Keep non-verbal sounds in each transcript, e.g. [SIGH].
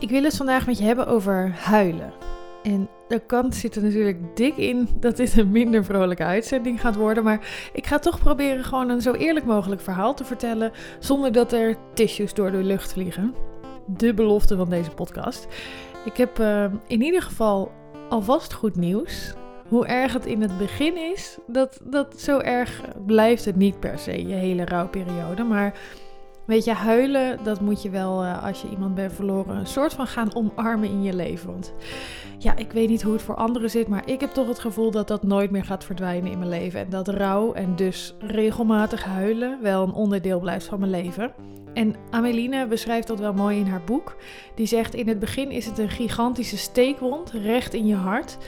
Ik wil het vandaag met je hebben over huilen. En de kans zit er natuurlijk dik in dat dit een minder vrolijke uitzending gaat worden. Maar ik ga toch proberen gewoon een zo eerlijk mogelijk verhaal te vertellen. Zonder dat er tissues door de lucht vliegen. De belofte van deze podcast. Ik heb uh, in ieder geval alvast goed nieuws. Hoe erg het in het begin is, dat, dat zo erg blijft het niet per se, je hele rouwperiode. Maar Weet je, huilen, dat moet je wel uh, als je iemand bent verloren, een soort van gaan omarmen in je leven. Want ja, ik weet niet hoe het voor anderen zit, maar ik heb toch het gevoel dat dat nooit meer gaat verdwijnen in mijn leven. En dat rouw en dus regelmatig huilen wel een onderdeel blijft van mijn leven. En Ameline beschrijft dat wel mooi in haar boek. Die zegt: In het begin is het een gigantische steekwond recht in je hart.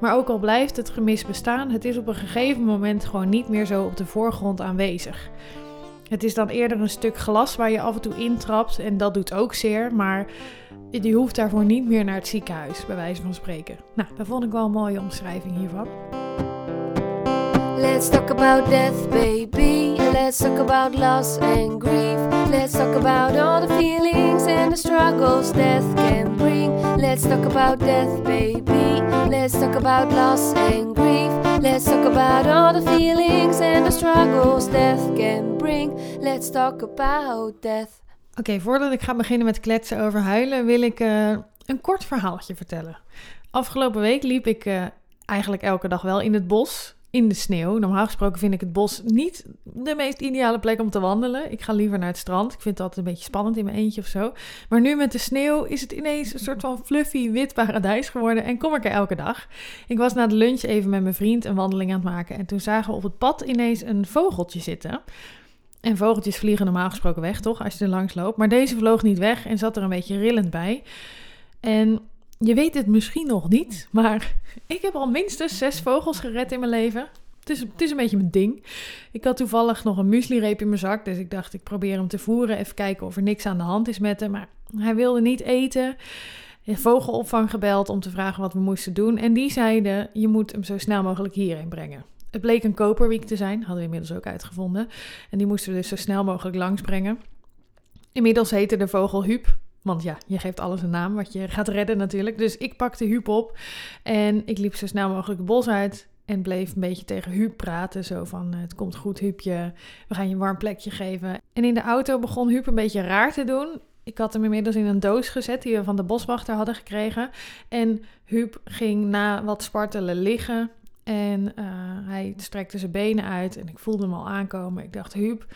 Maar ook al blijft het gemis bestaan, het is op een gegeven moment gewoon niet meer zo op de voorgrond aanwezig. Het is dan eerder een stuk glas waar je af en toe intrapt en dat doet ook zeer, maar je hoeft daarvoor niet meer naar het ziekenhuis, bij wijze van spreken. Nou, dat vond ik wel een mooie omschrijving hiervan. Let's talk about death, baby. Let's talk about loss and grief. Let's talk about all the feelings and the struggles death can bring. Let's talk about death, baby. Let's talk about loss and grief. Let's talk about all the feelings and the struggles death can bring. Let's talk about death. Oké, voordat ik ga beginnen met kletsen over huilen, wil ik uh, een kort verhaaltje vertellen. Afgelopen week liep ik uh, eigenlijk elke dag wel in het bos in de sneeuw. Normaal gesproken vind ik het bos niet de meest ideale plek om te wandelen. Ik ga liever naar het strand. Ik vind altijd een beetje spannend in mijn eentje of zo. Maar nu met de sneeuw is het ineens een soort van fluffy wit paradijs geworden. En kom ik er elke dag. Ik was na de lunch even met mijn vriend een wandeling aan het maken. En toen zagen we op het pad ineens een vogeltje zitten. En vogeltjes vliegen normaal gesproken weg, toch? Als je er langs loopt. Maar deze vloog niet weg en zat er een beetje rillend bij. En je weet het misschien nog niet, maar ik heb al minstens zes vogels gered in mijn leven. Het is, het is een beetje mijn ding. Ik had toevallig nog een muesli-reep in mijn zak, dus ik dacht ik probeer hem te voeren. Even kijken of er niks aan de hand is met hem. Maar hij wilde niet eten. Vogelopvang gebeld om te vragen wat we moesten doen. En die zeiden, je moet hem zo snel mogelijk hierheen brengen. Het bleek een koperwiek te zijn, hadden we inmiddels ook uitgevonden. En die moesten we dus zo snel mogelijk langsbrengen. Inmiddels heette de vogel Huub. Want ja, je geeft alles een naam wat je gaat redden natuurlijk. Dus ik pakte Huub op en ik liep zo snel mogelijk het bos uit. En bleef een beetje tegen Huub praten. Zo van, het komt goed Huubje, we gaan je een warm plekje geven. En in de auto begon Huub een beetje raar te doen. Ik had hem inmiddels in een doos gezet die we van de boswachter hadden gekregen. En Huub ging na wat spartelen liggen. En uh, hij strekte zijn benen uit en ik voelde hem al aankomen. Ik dacht, Huub,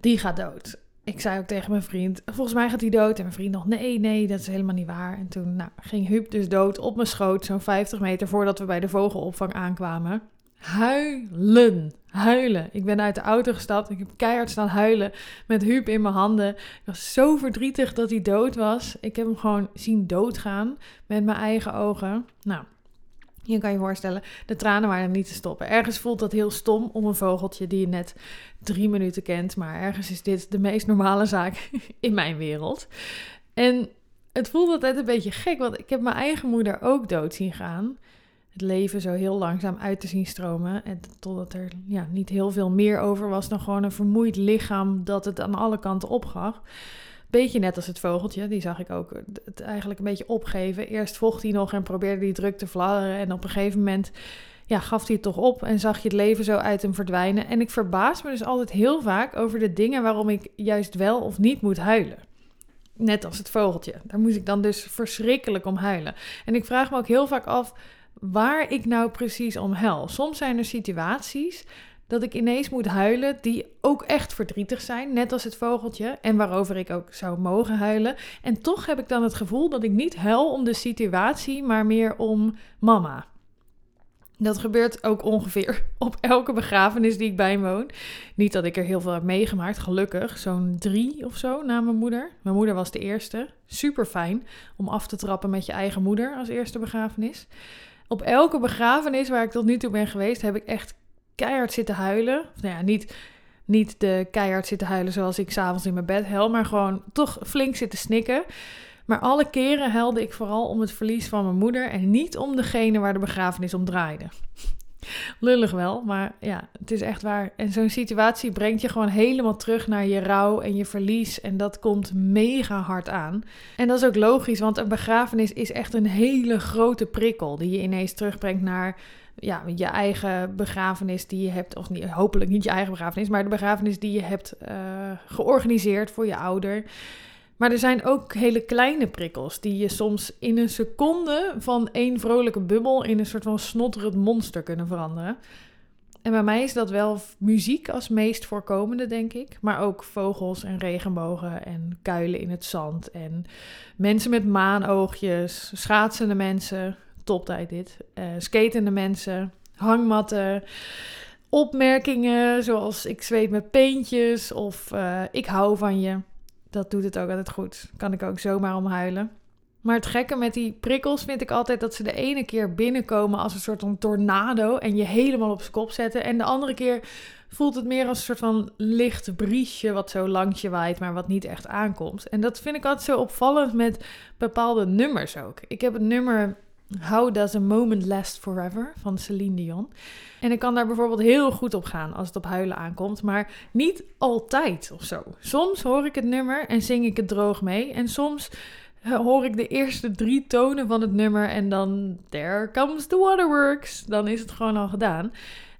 die gaat dood ik zei ook tegen mijn vriend, volgens mij gaat hij dood. En mijn vriend nog, nee, nee, dat is helemaal niet waar. En toen nou, ging Huub dus dood op mijn schoot, zo'n 50 meter voordat we bij de vogelopvang aankwamen. Huilen, huilen. Ik ben uit de auto gestapt, ik heb keihard staan huilen met Huub in mijn handen. Ik was zo verdrietig dat hij dood was. Ik heb hem gewoon zien doodgaan met mijn eigen ogen. Nou, je kan je voorstellen, de tranen waren niet te stoppen. Ergens voelt dat heel stom om een vogeltje die je net drie minuten kent. Maar ergens is dit de meest normale zaak [LAUGHS] in mijn wereld. En het voelt altijd een beetje gek, want ik heb mijn eigen moeder ook dood zien gaan. Het leven zo heel langzaam uit te zien stromen. En totdat er ja, niet heel veel meer over was dan gewoon een vermoeid lichaam dat het aan alle kanten opgaf. Beetje net als het vogeltje, die zag ik ook het eigenlijk een beetje opgeven. Eerst vocht hij nog en probeerde hij druk te fladderen. En op een gegeven moment ja, gaf hij het toch op en zag je het leven zo uit hem verdwijnen. En ik verbaas me dus altijd heel vaak over de dingen waarom ik juist wel of niet moet huilen. Net als het vogeltje. Daar moest ik dan dus verschrikkelijk om huilen. En ik vraag me ook heel vaak af waar ik nou precies om huil. Soms zijn er situaties dat ik ineens moet huilen die ook echt verdrietig zijn, net als het vogeltje, en waarover ik ook zou mogen huilen. En toch heb ik dan het gevoel dat ik niet huil om de situatie, maar meer om mama. Dat gebeurt ook ongeveer [LAUGHS] op elke begrafenis die ik bijwoon. Niet dat ik er heel veel heb meegemaakt, gelukkig. Zo'n drie of zo na mijn moeder. Mijn moeder was de eerste. Super fijn om af te trappen met je eigen moeder als eerste begrafenis. Op elke begrafenis waar ik tot nu toe ben geweest, heb ik echt keihard zitten huilen. Nou ja, niet, niet de keihard zitten huilen zoals ik s'avonds in mijn bed hel, maar gewoon toch flink zitten snikken. Maar alle keren huilde ik vooral om het verlies van mijn moeder en niet om degene waar de begrafenis om draaide. Lullig wel, maar ja, het is echt waar. En zo'n situatie brengt je gewoon helemaal terug naar je rouw en je verlies. En dat komt mega hard aan. En dat is ook logisch, want een begrafenis is echt een hele grote prikkel die je ineens terugbrengt naar ja, je eigen begrafenis die je hebt, of niet, hopelijk niet je eigen begrafenis, maar de begrafenis die je hebt uh, georganiseerd voor je ouder. Maar er zijn ook hele kleine prikkels die je soms in een seconde van één vrolijke bubbel in een soort van snotterend monster kunnen veranderen. En bij mij is dat wel muziek als meest voorkomende, denk ik. Maar ook vogels en regenbogen en kuilen in het zand. En mensen met maanoogjes, schaatsende mensen, toptijd dit. Uh, skatende mensen, hangmatten, opmerkingen zoals ik zweet met peentjes of uh, ik hou van je. Dat doet het ook altijd goed. Kan ik ook zomaar om huilen. Maar het gekke met die prikkels vind ik altijd dat ze de ene keer binnenkomen als een soort van tornado en je helemaal op zijn kop zetten. En de andere keer voelt het meer als een soort van licht briesje wat zo langs je waait, maar wat niet echt aankomt. En dat vind ik altijd zo opvallend met bepaalde nummers ook. Ik heb het nummer How Does a Moment Last Forever van Celine Dion. En ik kan daar bijvoorbeeld heel goed op gaan als het op huilen aankomt, maar niet altijd of zo. Soms hoor ik het nummer en zing ik het droog mee. En soms eh, hoor ik de eerste drie tonen van het nummer en dan There Comes the Waterworks. Dan is het gewoon al gedaan.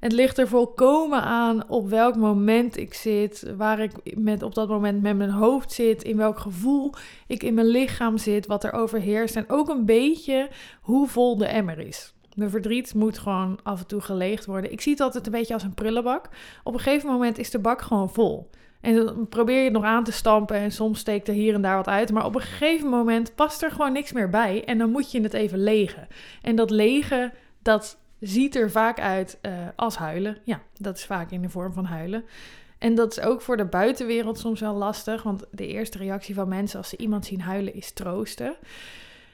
Het ligt er volkomen aan op welk moment ik zit, waar ik met, op dat moment met mijn hoofd zit, in welk gevoel ik in mijn lichaam zit, wat er overheerst en ook een beetje hoe vol de emmer is. Mijn verdriet moet gewoon af en toe geleegd worden. Ik zie het altijd een beetje als een prullenbak. Op een gegeven moment is de bak gewoon vol. En dan probeer je het nog aan te stampen en soms steekt er hier en daar wat uit. Maar op een gegeven moment past er gewoon niks meer bij en dan moet je het even legen. En dat legen, dat ziet er vaak uit uh, als huilen. Ja, dat is vaak in de vorm van huilen. En dat is ook voor de buitenwereld soms wel lastig, want de eerste reactie van mensen als ze iemand zien huilen is troosten.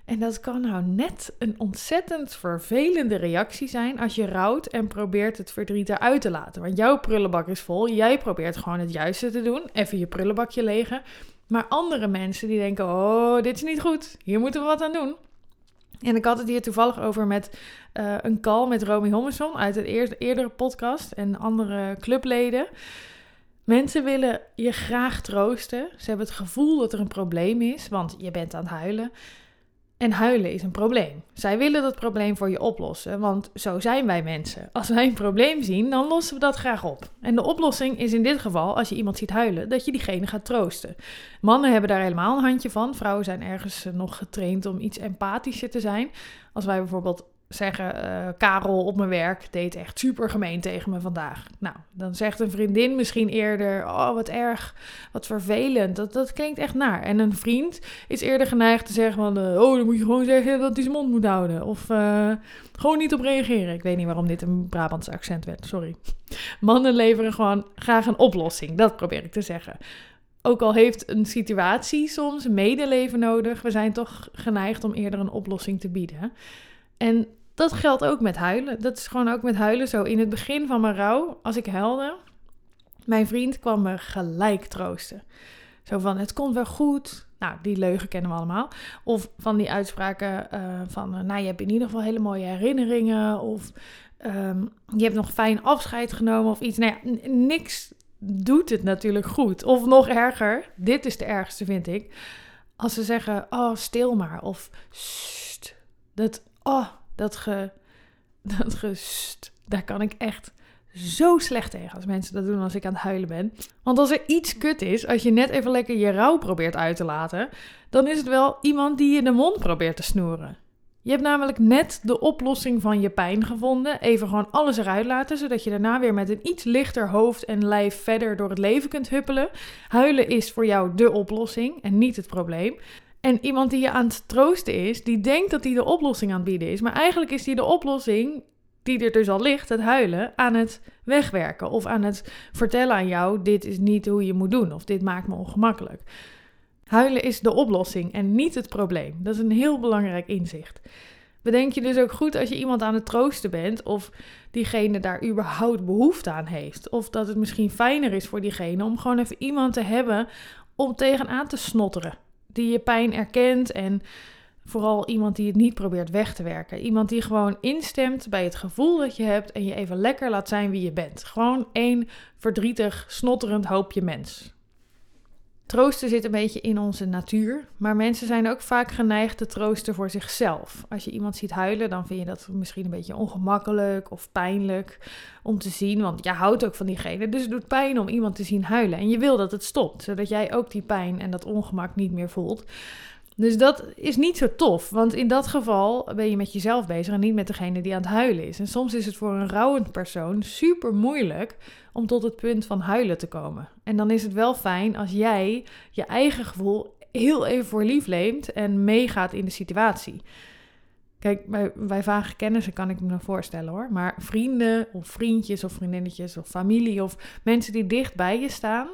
En dat kan nou net een ontzettend vervelende reactie zijn als je rouwt en probeert het verdriet eruit te laten. Want jouw prullenbak is vol, jij probeert gewoon het juiste te doen, even je prullenbakje legen. Maar andere mensen die denken, oh, dit is niet goed, hier moeten we wat aan doen. En ik had het hier toevallig over met uh, een call met Romy Hommerson uit een eer eerdere podcast en andere clubleden. Mensen willen je graag troosten. Ze hebben het gevoel dat er een probleem is, want je bent aan het huilen. En huilen is een probleem. Zij willen dat probleem voor je oplossen, want zo zijn wij mensen. Als wij een probleem zien, dan lossen we dat graag op. En de oplossing is in dit geval, als je iemand ziet huilen, dat je diegene gaat troosten. Mannen hebben daar helemaal een handje van. Vrouwen zijn ergens nog getraind om iets empathischer te zijn. Als wij bijvoorbeeld zeggen, uh, Karel op mijn werk deed echt super gemeen tegen me vandaag. Nou, dan zegt een vriendin misschien eerder, oh wat erg, wat vervelend. Dat, dat klinkt echt naar. En een vriend is eerder geneigd te zeggen van, uh, oh dan moet je gewoon zeggen dat hij zijn mond moet houden. Of uh, gewoon niet op reageren. Ik weet niet waarom dit een Brabants accent werd, sorry. Mannen leveren gewoon graag een oplossing, dat probeer ik te zeggen. Ook al heeft een situatie soms medeleven nodig, we zijn toch geneigd om eerder een oplossing te bieden. En dat geldt ook met huilen. Dat is gewoon ook met huilen zo. In het begin van mijn rouw, als ik huilde, mijn vriend kwam me gelijk troosten. Zo van, het komt wel goed. Nou, die leugen kennen we allemaal. Of van die uitspraken uh, van, uh, nou, je hebt in ieder geval hele mooie herinneringen. Of um, je hebt nog fijn afscheid genomen of iets. Nou ja, niks doet het natuurlijk goed. Of nog erger, dit is de ergste vind ik. Als ze zeggen, oh, stil maar. Of, dat, oh, dat ge... [LAUGHS] Dat ge... daar kan ik echt zo slecht tegen als mensen dat doen als ik aan het huilen ben. Want als er iets kut is, als je net even lekker je rouw probeert uit te laten, dan is het wel iemand die je de mond probeert te snoeren. Je hebt namelijk net de oplossing van je pijn gevonden. Even gewoon alles eruit laten, zodat je daarna weer met een iets lichter hoofd en lijf verder door het leven kunt huppelen. Huilen is voor jou de oplossing en niet het probleem. En iemand die je aan het troosten is, die denkt dat hij de oplossing aan het bieden is. Maar eigenlijk is hij de oplossing, die er dus al ligt, het huilen, aan het wegwerken. Of aan het vertellen aan jou, dit is niet hoe je moet doen. Of dit maakt me ongemakkelijk. Huilen is de oplossing en niet het probleem. Dat is een heel belangrijk inzicht. Bedenk je dus ook goed als je iemand aan het troosten bent of diegene daar überhaupt behoefte aan heeft. Of dat het misschien fijner is voor diegene om gewoon even iemand te hebben om tegenaan te snotteren die je pijn erkent en vooral iemand die het niet probeert weg te werken. Iemand die gewoon instemt bij het gevoel dat je hebt en je even lekker laat zijn wie je bent. Gewoon één verdrietig, snotterend hoopje mens. Troosten zit een beetje in onze natuur, maar mensen zijn ook vaak geneigd te troosten voor zichzelf. Als je iemand ziet huilen, dan vind je dat misschien een beetje ongemakkelijk of pijnlijk om te zien, want je houdt ook van diegene. Dus het doet pijn om iemand te zien huilen en je wil dat het stopt, zodat jij ook die pijn en dat ongemak niet meer voelt. Dus dat is niet zo tof, want in dat geval ben je met jezelf bezig en niet met degene die aan het huilen is. En soms is het voor een rouwend persoon super moeilijk om tot het punt van huilen te komen. En dan is het wel fijn als jij je eigen gevoel heel even voor lief neemt en meegaat in de situatie. Kijk, bij, vage kennissen kan ik me voorstellen hoor. Maar vrienden of vriendjes of vriendinnetjes of familie of mensen die dicht bij je staan,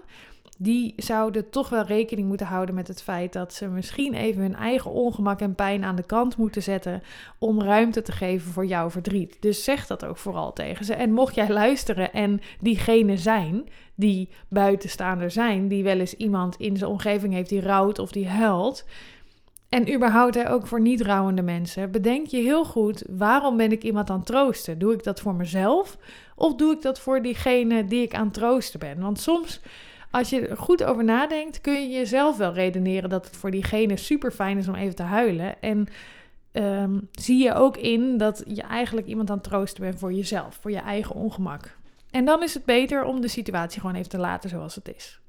die zouden toch wel rekening moeten houden met het feit dat ze misschien even hun eigen ongemak en pijn aan de kant moeten zetten om ruimte te geven voor jouw verdriet. Dus zeg dat ook vooral tegen ze. En mocht jij luisteren en diegene zijn die buitenstaander zijn, die wel eens iemand in zijn omgeving heeft die rouwt of die huilt. En überhaupt ook voor niet rouwende mensen. Bedenk je heel goed, waarom ben ik iemand aan het troosten? Doe ik dat voor mezelf of doe ik dat voor diegene die ik aan het troosten ben? Want soms als je er goed over nadenkt, kun je jezelf wel redeneren dat het voor diegene super fijn is om even te huilen. En ehm, zie je ook in dat je eigenlijk iemand aan het troosten bent voor jezelf, voor je eigen ongemak. En dan is het beter om de situatie gewoon even te laten zoals het is.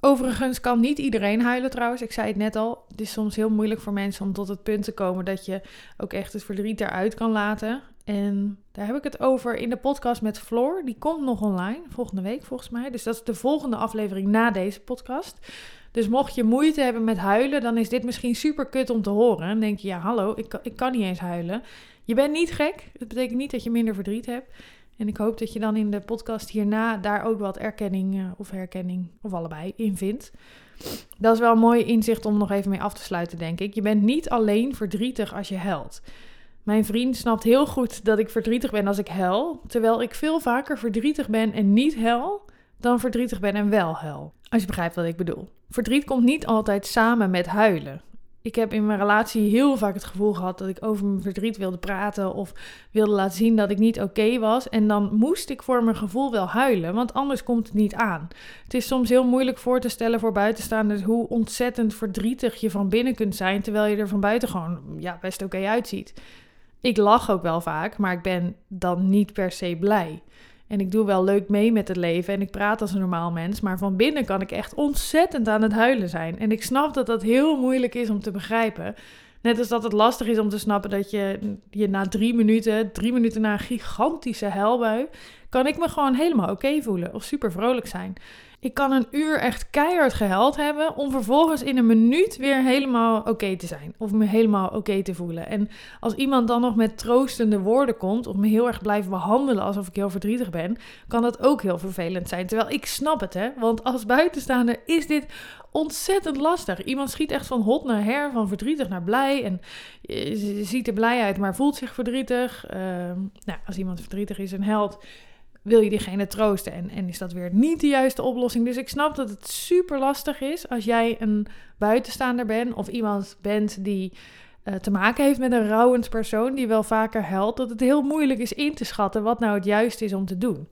Overigens kan niet iedereen huilen trouwens. Ik zei het net al. Het is soms heel moeilijk voor mensen om tot het punt te komen dat je ook echt het verdriet eruit kan laten. En daar heb ik het over in de podcast met Floor. Die komt nog online volgende week volgens mij. Dus dat is de volgende aflevering na deze podcast. Dus mocht je moeite hebben met huilen, dan is dit misschien super kut om te horen. Dan denk je, ja hallo, ik, ik kan niet eens huilen. Je bent niet gek. Dat betekent niet dat je minder verdriet hebt. En ik hoop dat je dan in de podcast hierna daar ook wat erkenning eh, of herkenning of allebei in vindt. Dat is wel een mooi inzicht om nog even mee af te sluiten, denk ik. Je bent niet alleen verdrietig als je huilt. Mijn vriend snapt heel goed dat ik verdrietig ben als ik huil, terwijl ik veel vaker verdrietig ben en niet huil dan verdrietig ben en wel huil. Als je begrijpt wat ik bedoel. Verdriet komt niet altijd samen met huilen. Ik heb in mijn relatie heel vaak het gevoel gehad dat ik over mijn verdriet wilde praten of wilde laten zien dat ik niet oké was. En dan moest ik voor mijn gevoel wel huilen, want anders komt het niet aan. Het is soms heel moeilijk voor te stellen voor buitenstaanders hoe ontzettend verdrietig je van binnen kunt zijn, terwijl je er van buiten gewoon ja, best oké uitziet. Ik lach ook wel vaak, maar ik ben dan niet per se blij. En ik doe wel leuk mee met het leven en ik praat als een normaal mens, maar van binnen kan ik echt ontzettend aan het huilen zijn. En ik snap dat dat heel moeilijk is om te begrijpen. Net als dat het lastig is om te snappen dat je je na drie minuten, drie minuten na een gigantische huilbui, kan ik me gewoon helemaal oké voelen of super vrolijk zijn. Ik kan een uur echt keihard gehuild hebben om vervolgens in een minuut weer helemaal oké te zijn. Of me helemaal oké te voelen. En als iemand dan nog met troostende woorden komt of me heel erg blijft behandelen alsof ik heel verdrietig ben, kan dat ook heel vervelend zijn. Terwijl ik snap het, hè. Want als buitenstaander is dit ontzettend lastig. Iemand schiet echt van hot naar her, van verdrietig naar blij. En ziet er blij uit, maar voelt zich verdrietig. Uh, nou, als iemand verdrietig is en held wil je diegene troosten. En, en is dat weer niet de juiste oplossing. Dus ik snap dat het super lastig is als jij een buitenstaander bent of iemand bent die uh, te maken heeft met een rouwend persoon die wel vaker huilt. Dat het heel moeilijk is in te schatten wat nou het juiste is om te doen.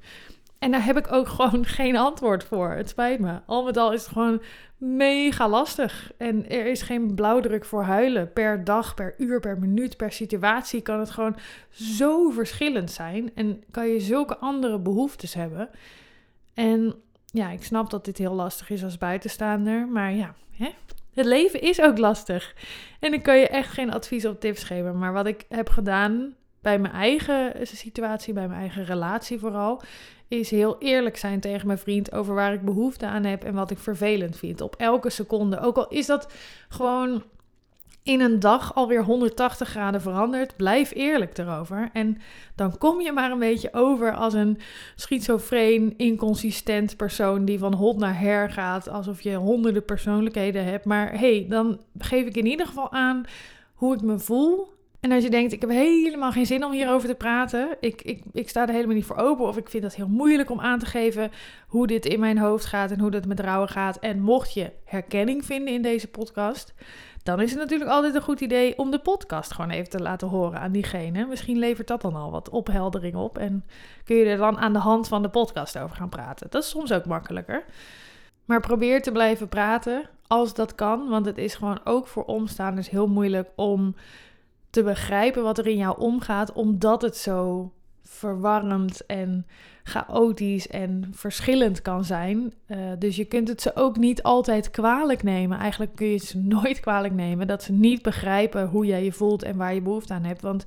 En daar heb ik ook [LAUGHS] gewoon geen antwoord voor. Het spijt me. Al met al is het gewoon mega lastig. En er is geen blauwdruk voor huilen. Per dag, per uur, per minuut, per situatie kan het gewoon zo verschillend zijn. En kan je zulke andere behoeftes hebben. En ja, ik snap dat dit heel lastig is als buitenstaander. Maar ja, hè? het leven is ook lastig. En ik kan je echt geen advies of tips geven. Maar wat ik heb gedaan bij mijn eigen situatie, bij mijn eigen relatie vooral, is heel eerlijk zijn tegen mijn vriend over waar ik behoefte aan heb en wat ik vervelend vind. Op elke seconde. Ook al is dat gewoon in een dag alweer 180 graden veranderd. Blijf eerlijk erover. En dan kom je maar een beetje over als een schizofreen, inconsistent persoon die van hot naar her gaat. Alsof je honderden persoonlijkheden hebt. Maar hey, dan geef ik in ieder geval aan hoe ik me voel en als je denkt, ik heb helemaal geen zin om hierover te praten, ik, ik, ik sta er helemaal niet voor open of ik vind het heel moeilijk om aan te geven hoe dit in mijn hoofd gaat en hoe dat met rouwen gaat. En mocht je herkenning vinden in deze podcast, dan is het natuurlijk altijd een goed idee om de podcast gewoon even te laten horen aan diegene. Misschien levert dat dan al wat opheldering op en kun je er dan aan de hand van de podcast over gaan praten. Dat is soms ook makkelijker. Maar probeer te blijven praten als dat kan, want het is gewoon ook voor omstaanders heel moeilijk om te begrijpen wat er in jou omgaat, omdat het zo verwarrend en chaotisch en verschillend kan zijn. Uh, dus je kunt het ze ook niet altijd kwalijk nemen. Eigenlijk kun je ze nooit kwalijk nemen dat ze niet begrijpen hoe jij je voelt en waar je behoefte aan hebt. Want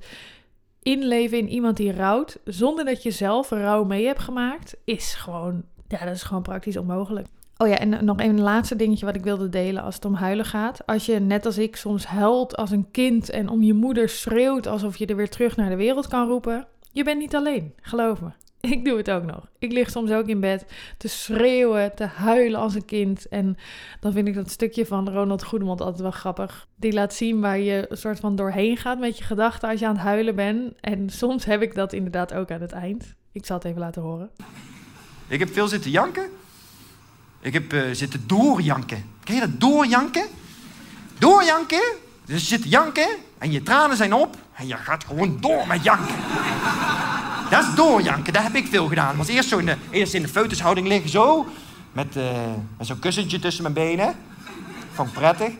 inleven in iemand die rouwt, zonder dat je zelf rouw mee hebt gemaakt, is gewoon, ja, dat is gewoon praktisch onmogelijk. Oh ja, en nog een laatste dingetje wat ik wilde delen als het om huilen gaat. Als je net als ik soms huilt als een kind en om je moeder schreeuwt alsof je er weer terug naar de wereld kan roepen, je bent niet alleen, geloof me. [LAUGHS] Ik doe het ook nog. Ik lig soms ook in bed te schreeuwen, te huilen als een kind. En dan vind ik dat stukje van Ronald Goedemond altijd wel grappig. Die laat zien waar je een soort van doorheen gaat met je gedachten als je aan het huilen bent. En soms heb ik dat inderdaad ook aan het eind. Ik zal het even laten horen. Ik heb veel zitten janken. Ik heb uh, zitten doorjanken. Ken je dat doorjanken? Doorjanken? Dus je zit janken en je tranen zijn op en je gaat gewoon door met janken. Dat is doorjanken, dat heb ik veel gedaan. Was eerst, zo in de, eerst in de liggen, zo. Met, uh, met zo'n kussentje tussen mijn benen. Ik prettig.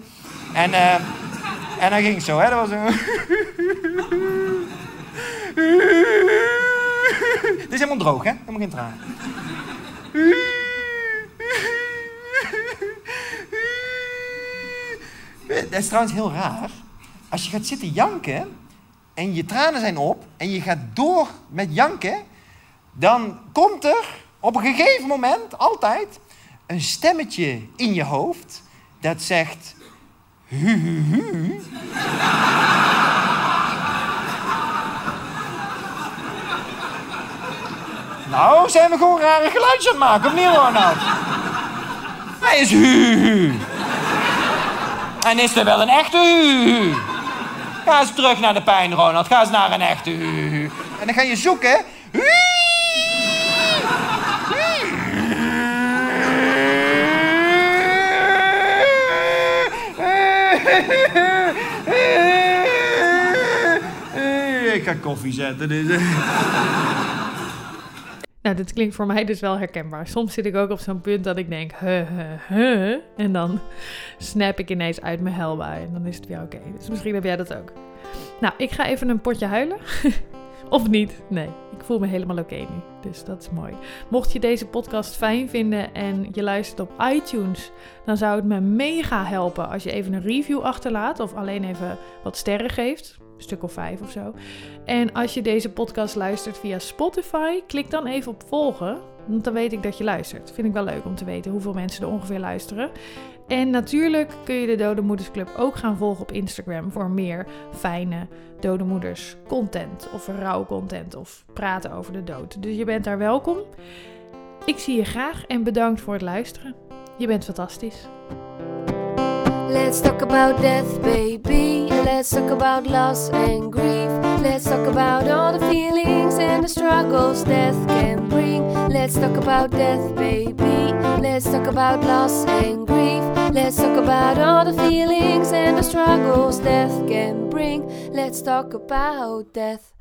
En, uh, en dan ging ik zo, hè. Dat was zo... [LAUGHS] Het is helemaal droog, hè? Helemaal geen tranen. Dat is trouwens heel raar. Als je gaat zitten janken en je tranen zijn op en je gaat door met janken, dan komt er op een gegeven moment altijd een stemmetje in je hoofd dat zegt hu hu hu. [LAUGHS] nou, zijn we gewoon rare geluidjes aan het maken, of niet Ronald? Hij is hu hu. En is er wel een echte hu Ga eens terug naar de pijn, Ronald. Ga eens naar een echte hu En dan ga je zoeken. Ik ga koffie zetten. Nou, dit klinkt voor mij dus wel herkenbaar. Soms zit ik ook op zo'n punt dat ik denk, huh, huh, huh. En dan snap ik ineens uit mijn helbui. En dan is het weer oké. Dus misschien heb jij dat ook. Nou, ik ga even een potje huilen. [LAUGHS] of niet? Nee, ik voel me helemaal oké nu. Dus dat is mooi. Mocht je deze podcast fijn vinden en je luistert op iTunes, dan zou het me mega helpen als je even een review achterlaat of alleen even wat sterren geeft stuk of vijf of zo. En als je deze podcast luistert via Spotify, klik dan even op volgen. Want dan weet ik dat je luistert. Vind ik wel leuk om te weten hoeveel mensen er ongeveer luisteren. En natuurlijk kun je de Dode Moeders Club ook gaan volgen op Instagram voor meer fijne Dode Moeders content. Of rouwcontent of praten over de dood. Dus je bent daar welkom. Ik zie je graag en bedankt voor het luisteren. Je bent fantastisch. Let's talk about death, baby. Let's talk about loss and grief. Let's talk about all the feelings and the struggles death can bring. Let's talk about death, baby. Let's talk about loss and grief. Let's talk about all the feelings and the struggles death can bring. Let's talk about death.